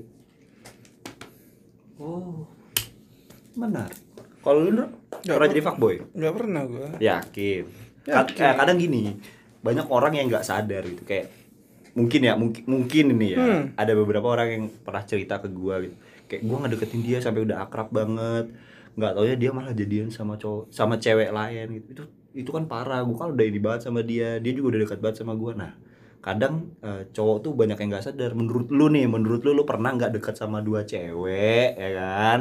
Oh. Benar. Kalau lu Ndro, Nggak pernah jadi fuckboy? nggak pernah gue Yakin. Kad- Yakin. eh, kadang gini, banyak orang yang nggak sadar gitu kayak mungkin ya mungkin mungkin ini ya Hmm. ada beberapa orang yang pernah cerita ke gua gitu kayak gua ngedeketin dia sampai udah akrab banget nggak taunya dia malah jadian sama cowok sama cewek lain gitu itu itu kan parah gua kan udah ini banget sama dia dia juga udah dekat banget sama gua nah kadang eh, cowok tuh banyak yang nggak sadar. Menurut lu nih menurut lu lu pernah nggak dekat sama dua cewek ya kan?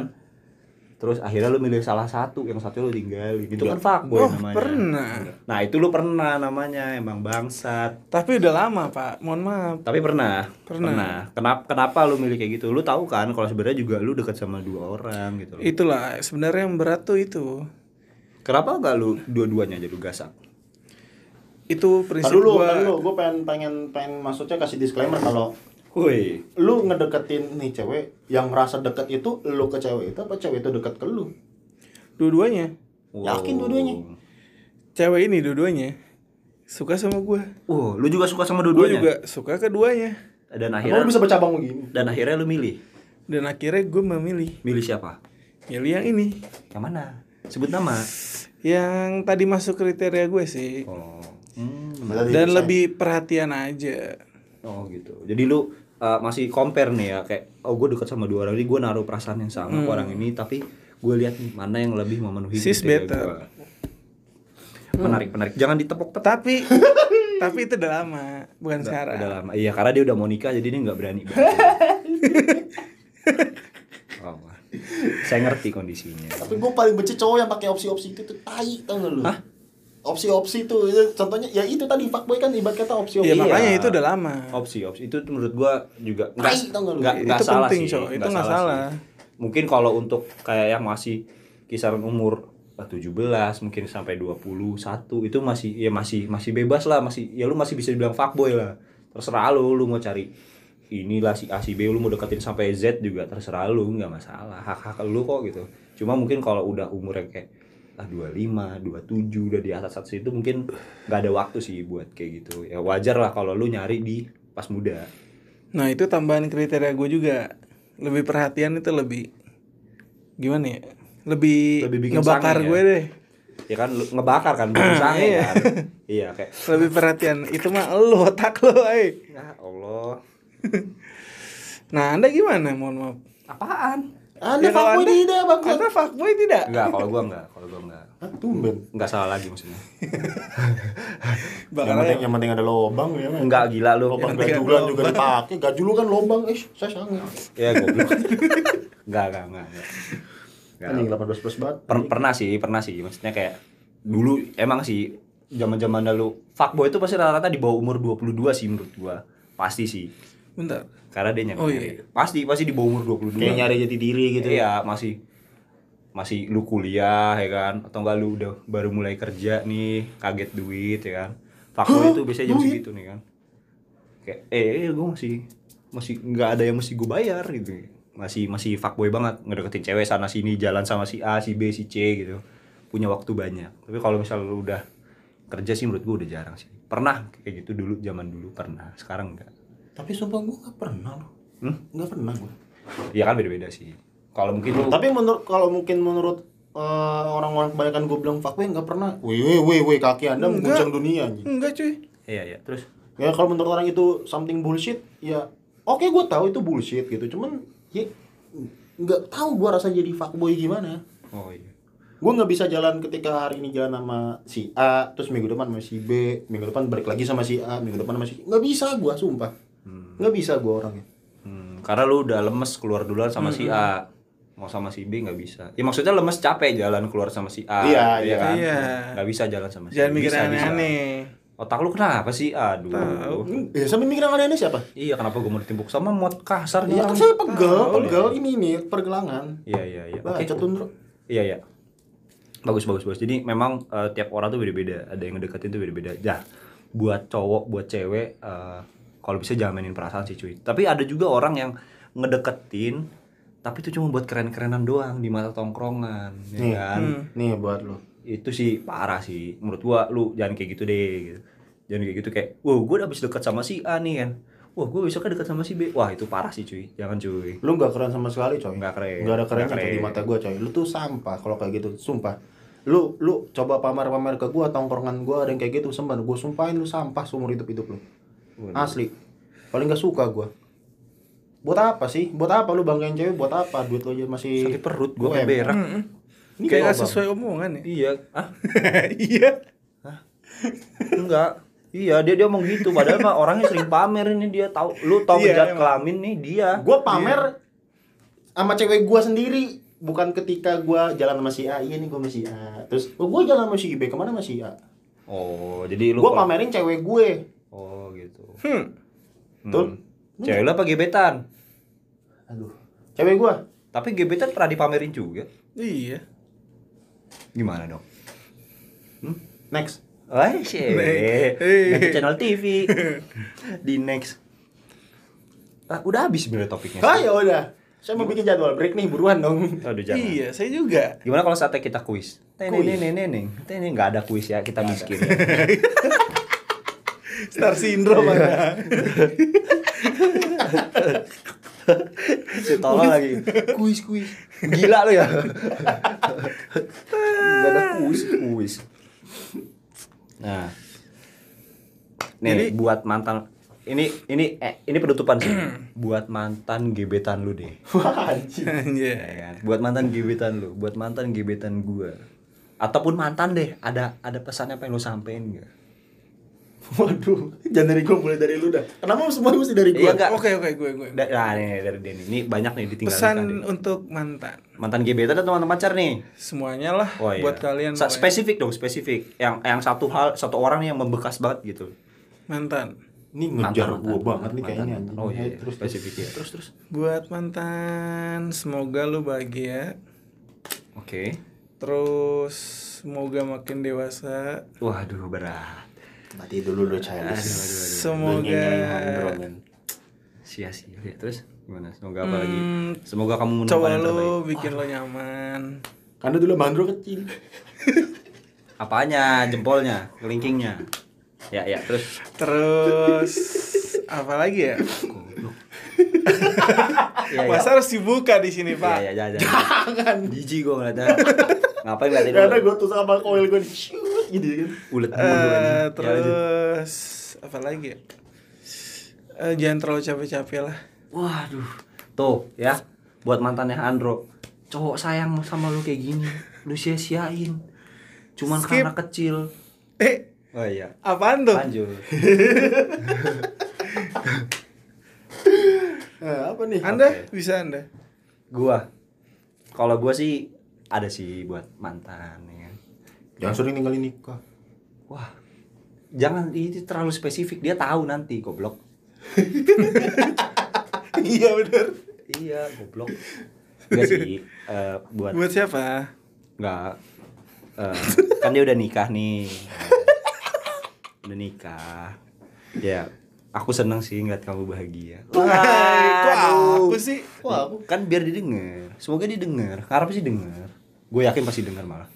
Terus akhirnya lu milih salah satu yang satu lu tinggalin. Itu kan fuckboy oh namanya. pernah. Nah itu lu pernah namanya emang bangsat. Tapi udah lama pak. Mohon maaf. Tapi pernah. Pernah. kenapa kenapa lu milih kayak gitu? Lu tahu kan kalau sebenarnya juga lu dekat sama dua orang gitu loh. itulah sebenarnya yang berat tuh itu. Kenapa nggak lu dua-duanya jadi gasak itu prinsip dulu, gua tadi dulu, gue pengen pengen pengen maksudnya kasih disclaimer kalau Woi, Lu ngedeketin nih cewek yang merasa deket itu lu ke cewek itu apa cewek itu deket ke lu? Dua-duanya. Yakin dua-duanya? Cewek ini dua-duanya suka sama gue. Wow, lu juga suka sama Gue dua-duanya? juga suka keduanya. Dan akhirnya lu bisa bercabang begini? dan akhirnya lu milih. Dan akhirnya gue memilih Milih siapa? milih yang ini. Yang mana? Sebut nama. Yang tadi masuk kriteria gue sih. Oh. Hmm. Dan lebih perhatian aja. Oh gitu. Jadi lu uh, masih compare nih ya kayak oh gue dekat sama dua orang ini gue naruh perasaan yang sama ke orang ini tapi gue lihat nih mana yang lebih memenuhi Sis better. gua. Menarik menarik. Jangan ditepok-tepok. Tapi tapi itu udah lama, bukan sekarang. Udah lama. Iya karena dia udah mau nikah jadi dia nggak berani. banget. oh, wah. saya ngerti kondisinya. Tapi gue paling benci cowok yang pakai opsi-opsi itu tuh tai tau gak lu? Hah? Opsi-opsi tuh, itu contohnya ya itu tadi fuckboy kan ibarat kata opsi-opsi. Iya, Iya. makanya itu udah lama. Opsi opsi itu menurut gua juga nggak tau nggak salah penting, sih. Itu nggak sih. salah. Mungkin kalau untuk kayak yang masih kisaran umur eh, 17 mungkin sampai 21 itu masih ya masih masih bebas lah masih ya lu masih bisa dibilang fuckboy lah terserah lu lu mau cari inilah si A si B lu mau deketin sampai Z juga terserah lu nggak masalah hak hak lu kok gitu cuma mungkin kalau udah umurnya kayak ah 25, 27 udah di atas atas itu mungkin nggak ada waktu sih buat kayak gitu ya wajar lah kalau lu nyari di pas muda Nah, itu tambahan kriteria gue juga. Lebih perhatian itu lebih gimana ya? Lebih, Lebih bikin ngebakar sange ya? gue deh. ya kan lu ngebakar kan bikin sange Iya. kan iya kayak Lebih perhatian. Itu mah lu otak lu, eh. ya Allah Nah, Anda gimana? Mohon maaf. apaan Anda Ya, fuckboy Anda- tidak bang? Anda fuckboy tidak? Enggak, kalau gua enggak, kalau gua enggak. Hah, tumben. Enggak salah lagi maksudnya. Yang Bakal penting, yang penting ada lobang ya. Enggak gila lu. Lobang Yang gajulan juga dipakai. Gaji lu kan lobang, eh saya sange. Ya goblok. Enggak, enggak, enggak. enggak. Enggak. Anjing 18 plus banget. Per- pernah sih, pernah sih. Maksudnya kayak dulu emang sih zaman-zaman dulu fuckboy itu pasti rata-rata di bawah umur 22 sih menurut gua. Pasti sih. Bentar. Karena dia nyari. Oh, iya. Pasti pasti di bawah umur 22. Kayak nyari jati diri gitu. Iya, masih masih lu kuliah ya kan? Atau enggak lu udah baru mulai kerja nih kaget duit ya kan? Fuckboy itu biasanya jam segitu nih kan? Kayak eh gue masih masih nggak ada yang mesti gue bayar gitu. Masih masih fuckboy banget ngedeketin cewek sana sini jalan sama si A si B si C gitu. Punya waktu banyak. Tapi kalau misal lu udah kerja sih menurut gue udah jarang sih. Pernah kayak gitu dulu zaman dulu pernah. Sekarang enggak Tapi sumpah gua gak pernah loh. hmm? Gak pernah gua. ya kan beda-beda sih kalau mungkin lu Tapi menurut kalau mungkin menurut eh, orang-orang kebanyakan gue bilang fuckboy nggak pernah. Wih wih wih wih kaki anda mengguncang dunia anjing. Enggak, cuy. iya iya terus Ya kalau menurut orang itu something bullshit, ya oke gue tahu itu bullshit gitu. Cuman ya nggak tahu gue rasa jadi fuckboy gimana. oh iya Gue nggak bisa jalan ketika hari ini jalan sama si A, terus minggu depan sama si B, minggu depan balik lagi sama si A, minggu depan sama si nggak bisa gue sumpah, nggak bisa gue orangnya. Hmm, karena lu udah lemes keluar duluan sama si A. Mau sama si B nggak bisa. Ya maksudnya lemes capek jalan keluar sama si A. Iya, ya iya. kan? Iya. Nggak bisa jalan sama si Jangan B. mikir aneh-aneh. Otak lu kenapa sih? Aduh. Tahu. Ya sampai mikir yang aneh siapa? Iya, kenapa gue mau ditimbuk sama mod kasar Ya nih? kan saya pegel, pegel ini nih pergelangan. Iya, iya, iya. Oke. Baca tunduk. Iya, iya. Bagus, bagus, bagus. Jadi memang eh, tiap orang tuh beda-beda. Ada yang ngedeketin tuh beda-beda. Dah, buat cowok, buat cewek, eh, kalau bisa jangan mainin perasaan sih cuy. Tapi ada juga orang yang ngedeketin, tapi itu cuma buat keren-kerenan doang di mata tongkrongan, ya Nih, kan? nih buat lu. Itu sih parah sih. Menurut gua lu jangan kayak gitu deh. Gitu. Jangan kayak gitu kayak, wah gue udah habis deket sama si A nih kan. Wah gue besoknya deket sama si B. Wah itu parah sih cuy. Jangan cuy. Lu gak keren sama sekali coy Nggak keren. Gak ada kerennya Nggak coy di keren. mata gue coy Lu tuh sampah kalau kayak gitu Sumpah Lu lu coba pamer-pamer ke gue Tongkrongan gue ada yang kayak gitu Sembar Gue sumpahin lu sampah seumur hidup-hidup lu Asli Paling gak suka gue Buat apa sih? Buat apa lu banggain cewek? Buat apa? Duit lu aja masih Sakit perut gue kayak berak. Mm-mm. Ini Kayak sesuai omongan ya. Iya. Ah Iya. enggak. Iya dia dia ngomong gitu. Padahal mah orangnya sering pamer ini dia tahu. Lu tahu Iya, bejat kelamin nih dia. Gue pamer sama cewek gue sendiri Bukan ketika gue jalan sama si A Iya nih gue sama si A Terus oh, gue jalan sama si B Ke mana sama si A Oh jadi lu. Gue kalau- pamerin cewek gue Oh gitu. Hmm. Betul. Hmm. Cewek lu apa gebetan? Aduh Cewek gue Tapi gebetan pernah dipamerin juga. Iya. Gimana dong? Next Wah, sih. Hey. Ganti channel TV. Di next. Ah, udah habis sebenarnya topiknya. Ah ya udah. Saya mau bikin jadwal break nih, buruan dong. Aduh jangan. Iya, saya juga. Gimana kalau saatnya kita kuis? Teneng Kuis. neneng neneng. Teneng nggak ada kuis ya, kita miskin. ya. Star syndrome ada. Si tolong lagi. Kuis kuis. Gila lu ya. Gak ada kuis kuis. Nah. Nih Jadi- buat mantan ini ini eh, ini penutupan sih. buat mantan gebetan lu deh. Wah, anjing. Anjay. Ya kan? Buat mantan gebetan lu, buat mantan gebetan gua. Ataupun mantan deh, ada ada pesan apa yang lu sampein gak? Waduh, jangan dari gua mulai dari lu dah. Kenapa semua mesti dari Iya, gua? enggak. Oke, oke, gue gue. Da- Nah, ini dari Denny. Ini banyak nih ditinggal Pesan nikah, untuk mantan. Mantan gebetan atau mantan pacar nih? Semuanya lah Oh, iya. buat kalian Sa- spesifik dong, spesifik. Yang yang satu hal, satu orang nih yang membekas banget gitu. mantan. Ini ngejar Mantan, mantan, banget nih kayaknya mantan. Oh iya, Eh, terus spesifik ya. Terus terus. Buat mantan, semoga lu bahagia. Oke. Terus semoga makin dewasa. Waduh, berat. Mati dulu lu childish. Aduh, aduh, aduh. Semoga. Sia-sia. Ya, terus gimana? Semoga apa lagi? Hmm, Semoga kamu menemukan coba yang lu terbaik. bikin lo nyaman. Karena dulu Mandro kecil. Apanya? Jempolnya, kelingkingnya. Ya, ya, terus Terus apa lagi ya? Iya, iya. Masa harus dibuka di sini, Pak? Iya, iya, jangan. Jangan. Jijik gua ngeliatnya. Ngapain ngeliatin Karena gua tuh sama koil gua di gitu kan. Ulet mulu anjing. Ya, terus apa lagi ya? Eh, jangan terlalu capek-capek lah. Waduh. Tuh, ya. Buat mantannya Andro. Cowok sayang sama lu kayak gini. Lu sia-siain. Cuman Skip. karena kecil. Eh, Oh iya. apaan tuh? Lanjut. Eh, apa nih? Anda Oke. bisa Anda. Gua. Kalau gua sih ada sih buat mantan. Jangan sering ninggalin nikah. Wah. Jangan itu terlalu spesifik. Dia tahu nanti goblok. Iya bener. Iya, goblok. Enggak sih. eh, buat Buat siapa? Enggak. Eh, kan dia udah nikah nih. udah nikah. Ya, aku seneng sih ngeliat kamu bahagia. Hai, kok aku sih? Wah, aku Kan biar didengar. Semoga didengar. Harap sih dengar. Gue yakin pasti dengar malah.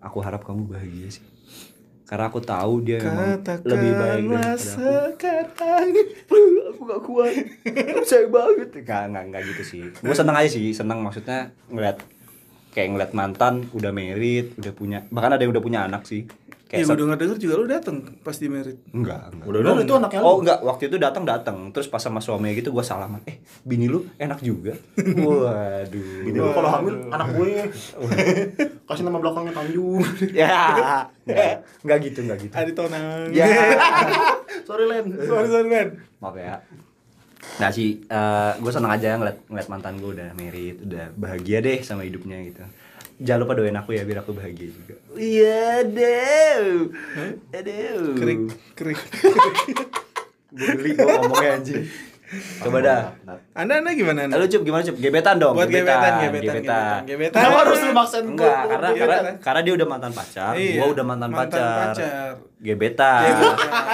Aku harap kamu bahagia sih. Karena aku tahu dia memang lebih baik daripada aku. sekarang. aku gak kuat. Aku sayang banget. Enggak, enggak, enggak gitu sih. Gue seneng aja sih, seneng maksudnya ngeliat kayak ngeliat mantan udah married, udah punya bahkan ada yang udah punya anak sih. Ya Kayak gue se- denger denger juga lu dateng pas di merit. enggak, enggak. Udah udah itu anaknya Oh enggak, waktu itu datang datang terus pas sama suaminya gitu gua salaman. Eh, bini lu enak juga. Waduh. Bini lu kalau hamil anak gue. Kasih nama belakangnya Tanjung. ya. Enggak, enggak gitu, enggak gitu. Adi Tonang. Ya. Sorry Len. sorry sorry Ben. Maaf ya. Nah sih, gue seneng aja ngeliat, ngeliat mantan gue udah married, udah bahagia deh sama hidupnya gitu. Jangan lupa doain aku ya biar aku bahagia juga. Iya deh. Aduh. Krik krik. Gue geli gue ngomongnya anjing. Coba dah. Anda Anda gimana Anda? Lalu Cup gimana Cup? Gebetan dong. Buat gebetan, gebetan, gebetan, gebetan. Kenapa harus lu maksain gue? Enggak, karena Gebetan. karena karena dia udah mantan pacar, Iya, gua udah mantan, mantan pacar. pacar. Gebetan.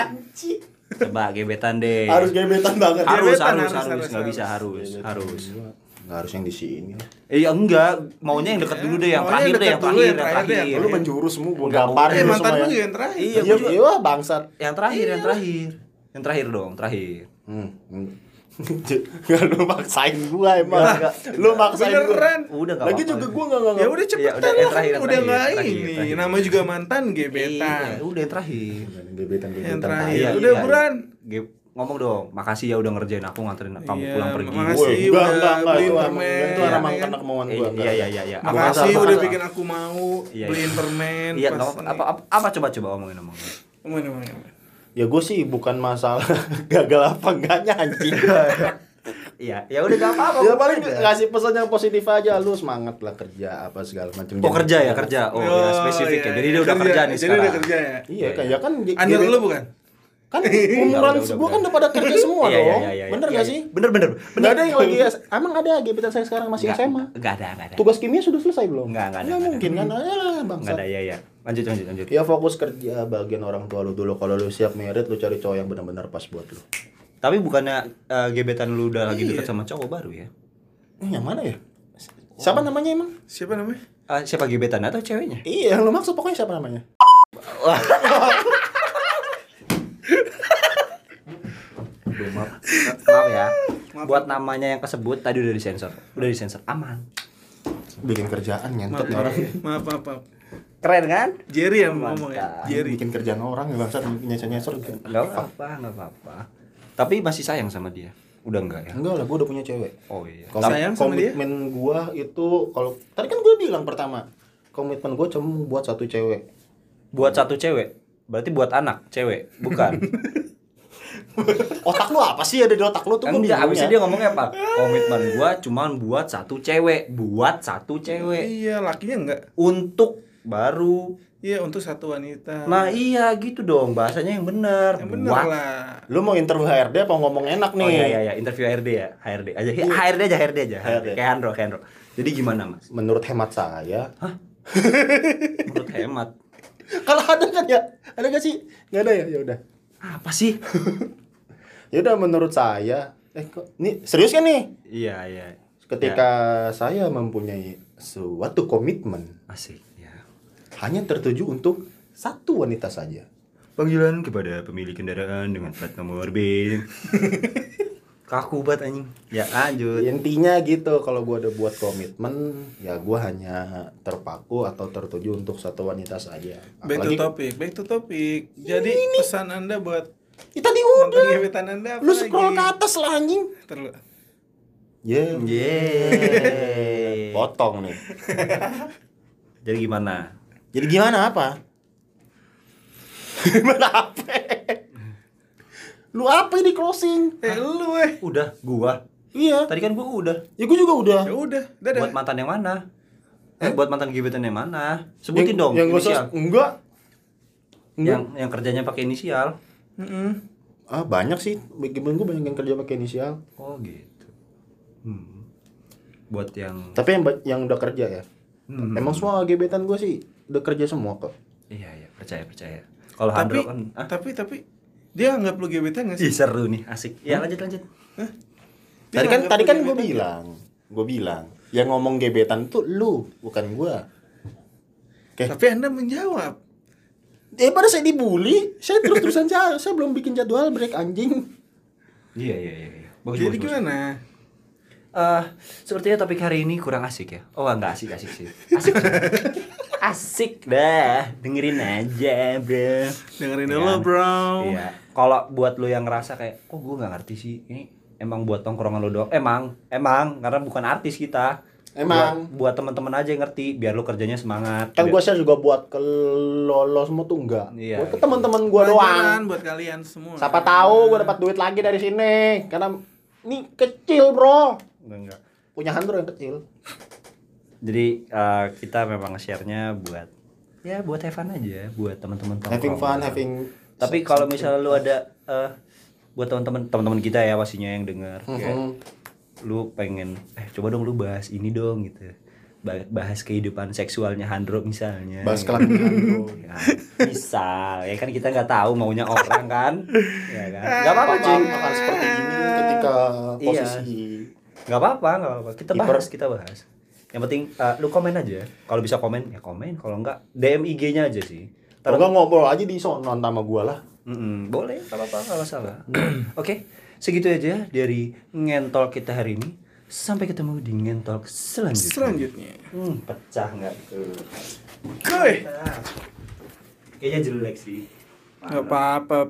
Anjing. Coba gebetan deh. Harus gebetan banget. harus Gebetan, harus harus, harus harus, nggak bisa harus. harus harus. Enggak harus yang di sini. Iya enggak, maunya yang deket dulu deh, yang Maunya terakhir yang deh, yang terakhir, yang yang terakhir deh, terakhir. Lu menjurus semua gua Enggak gampar Eh mantan lu ya. juga yang terakhir. Iya, Iya, gua juga. iya, bangsat. Yang terakhir, yang terakhir. Yang terakhir dong, terakhir. Hmm. Enggak lu maksain gua emang. Enggak. Lu maksain gua. Beneran. Udah enggak Lagi juga gua enggak enggak. Ya udah cepet Iya, udah, yang terakhir, yang udah terakhir, ini. Namanya juga mantan Iya, gebetan. udah yang terakhir. Gebetan gebetan. Yang terakhir. Iya, udah iya. Ngomong dong, makasih ya udah ngerjain aku nganterin kamu Iya, pulang pergi. makasih. Enggak udah enggak enggak beliin itu permen, itu ya arah kan? karena kemauan Iya, gua. iya, iya, iya, iya. Aku Makasih ngerasa, udah bikin aku mau Iya, beliin iya. permen. Iya, apa, apa, apa, apa coba coba omongin omongin. Mana, mana? Ya gue sih bukan masalah gagal apa enggaknya anjing. Iya, ya udah gak apa-apa. ya paling aja. ngasih pesan yang positif aja lu semangat lah kerja apa segala macam. Oh kerja ya kerja. Oh, ya spesifik ya. iya, Jadi iya, dia udah kerja nih Jadi sekarang. udah kerja ya. Iya kan ya kan Under gebet- lu bukan? Kan umuran gua kan udah. pada kerja semua Iya, dong. iya, iya, iya, Bener iya, gak iya. sih? Bener bener. Enggak ada yang lagi emang ada gebetan saya sekarang masih SMA. Nggak ada, nggak ada. Tugas kimia sudah selesai belum? Nggak, nggak ada, nggak mungkin kan? Ah, Nggak bangsa. ada ya ya. Lanjut lanjut lanjut. Ya fokus kerja bagian orang tua lu dulu. Kalau lu siap merit lu cari cowok yang benar-benar pas buat lu. Tapi bukannya eh, gebetan lu udah lagi dekat sama cowok baru ya? Eh, yang mana ya? Siapa namanya emang? Siapa namanya? Ah, siapa gebetan atau ceweknya? Iya, yang lu maksud pokoknya siapa namanya? Aduh, maaf. maaf ya. Buat namanya yang kesebut tadi udah disensor. Udah disensor. Aman. Bikin kerjaan nyentot Maaf, orang. maaf, maaf, maaf. Keren kan? Jerry yang ngomong ya. Mantap. Jerry. Bikin kerjaan orang ya bangsa nyensor-nyensor. Enggak apa-apa, enggak apa-apa. Tapi masih sayang sama dia. Udah enggak ya? Enggak lah, gua udah punya cewek. Oh iya. Kom- Sayang sama dia? komitmen gua itu kalau tadi kan gua bilang pertama, komitmen gua cuma buat satu cewek. Buat satu cewek. Berarti buat anak cewek, bukan? Otak lu apa sih ada di otak lu tuh gua Enggak, bingung abisnya ya. dia ngomongnya apa? Komitmen gua cuman buat satu cewek, buat satu cewek. Iya, lakinya enggak. Untuk baru. Iya, untuk satu wanita. Nah, iya gitu dong, bahasanya yang bener. yang bener Buat- lah. Lu mau interview HRD apa ngomong enak nih? Oh iya iya iya, interview HRD ya, HRD aja. HRD aja, HRD aja. HRD. Kayak Hendro, kayak. Jadi gimana, Mas? Menurut hemat saya, Menurut hemat. kalau ada kan ya? Ada gak sih? Nggak ada ya? Ya udah. Apa sih? Ya udah menurut saya, eh kok ini serius kan nih? iya, iya. Ketika saya mempunyai suatu komitmen Asik, ya. hanya tertuju untuk satu wanita saja. Panggilan kepada pemilik kendaraan dengan plat nomor B. Kaku banget anjing. Ya, lanjut. Intinya gitu, kalau gua udah buat komitmen, ya gua hanya terpaku atau tertuju untuk satu wanita saja. Back to Apalagi topic, back to topic. Jadi pesan Anda buat Ya, tadi mantan udah. gebetan Anda apa Lu lagi? scroll ke atas lah anjing. Terlalu. Yeah. Yeay. Potong nih. Jadi gimana? Jadi gimana apa? gimana apa? Lu apa ini closing? Eh, lu eh. Udah, gua. Iya. Tadi kan gua udah. Ya gua juga udah. Ya udah, dadah. Buat mantan yang mana? Eh, buat mantan gebetan yang mana? Sebutin Yang- dong. Yang gua sos- enggak. Enggak. yang yang kerjanya pakai inisial. Mm-mm. Ah, banyak sih. Bagaimana gua banyak yang kerja pakai inisial. Oh, gitu. Hmm. Buat yang Tapi yang yang udah kerja ya. Hmm. Emang semua gebetan gua sih udah kerja semua kok. Iya, iya, percaya, percaya. Kalau Handro kan ah, tapi, tapi dia anggap lu gebetan nggak sih? Ih, seru nih, asik. Ya, lanjut lanjut. Dia Tadi kan tadi kan gua gebetan bilang, gua bilang, yang ngomong gebetan tuh lu, bukan gua. Oke. Tapi Anda menjawab. Eh pada saya dibully, saya terus-terusan saya, saya belum bikin jadwal break anjing. Iya, iya, iya, iya. Bagus, Jadi bagus, bagus. gimana? Eh, sepertinya topik hari ini kurang asik ya. Oh, enggak asik, asik sih. Asik. sih. asik dah. Dengerin aja, Bro. Dengerin Iya dulu, kan? bro. Iya. Kalau buat lu yang ngerasa kayak, kok gue nggak ngerti sih, ini emang buat tongkrongan lu doang. Emang, emang, karena bukan artis kita. Emang. Buat, buat teman-teman aja yang ngerti, biar lu kerjanya semangat. Kan gua share juga buat ke lolos semua tuh enggak. Iya, buat ke iya. teman-teman gua doang. Buat kalian semua. Siapa tahu gua dapat duit lagi dari sini. Karena ini kecil, Bro. Enggak, enggak. Punya Handro yang kecil. Jadi eh, kita memang share-nya buat ya buat have fun aja, buat teman-teman Having fun, having Tapi kalau misalnya lu ada eh, buat teman-teman teman-teman kita ya pastinya yang dengar, kayak Mhm. lu pengen eh coba dong lu bahas ini dong gitu. Ba- Bahas kehidupan seksualnya Handro misalnya. bahas gitu. kelamin Handro. Ya, misal ya kan kita nggak tahu maunya orang kan ya kan nggak apa-apa cuy akan seperti ini ketika Iya. posisi nggak apa-apa nggak apa-apa kita bahas kita bahas yang penting eh, lu komen aja kalau bisa komen ya komen kalau nggak DM IG-nya aja sih Kalau nggak ngobrol aja di sono sama gua lah. Mm-mm, boleh nggak apa-apa nggak masalah oke segitu aja dari ngentol kita hari ini sampai ketemu di ngentol selanjutnya Selanjutnya. hmm, pecah nggak tuh Kuy. kayaknya jelek sih Gak apa-apa.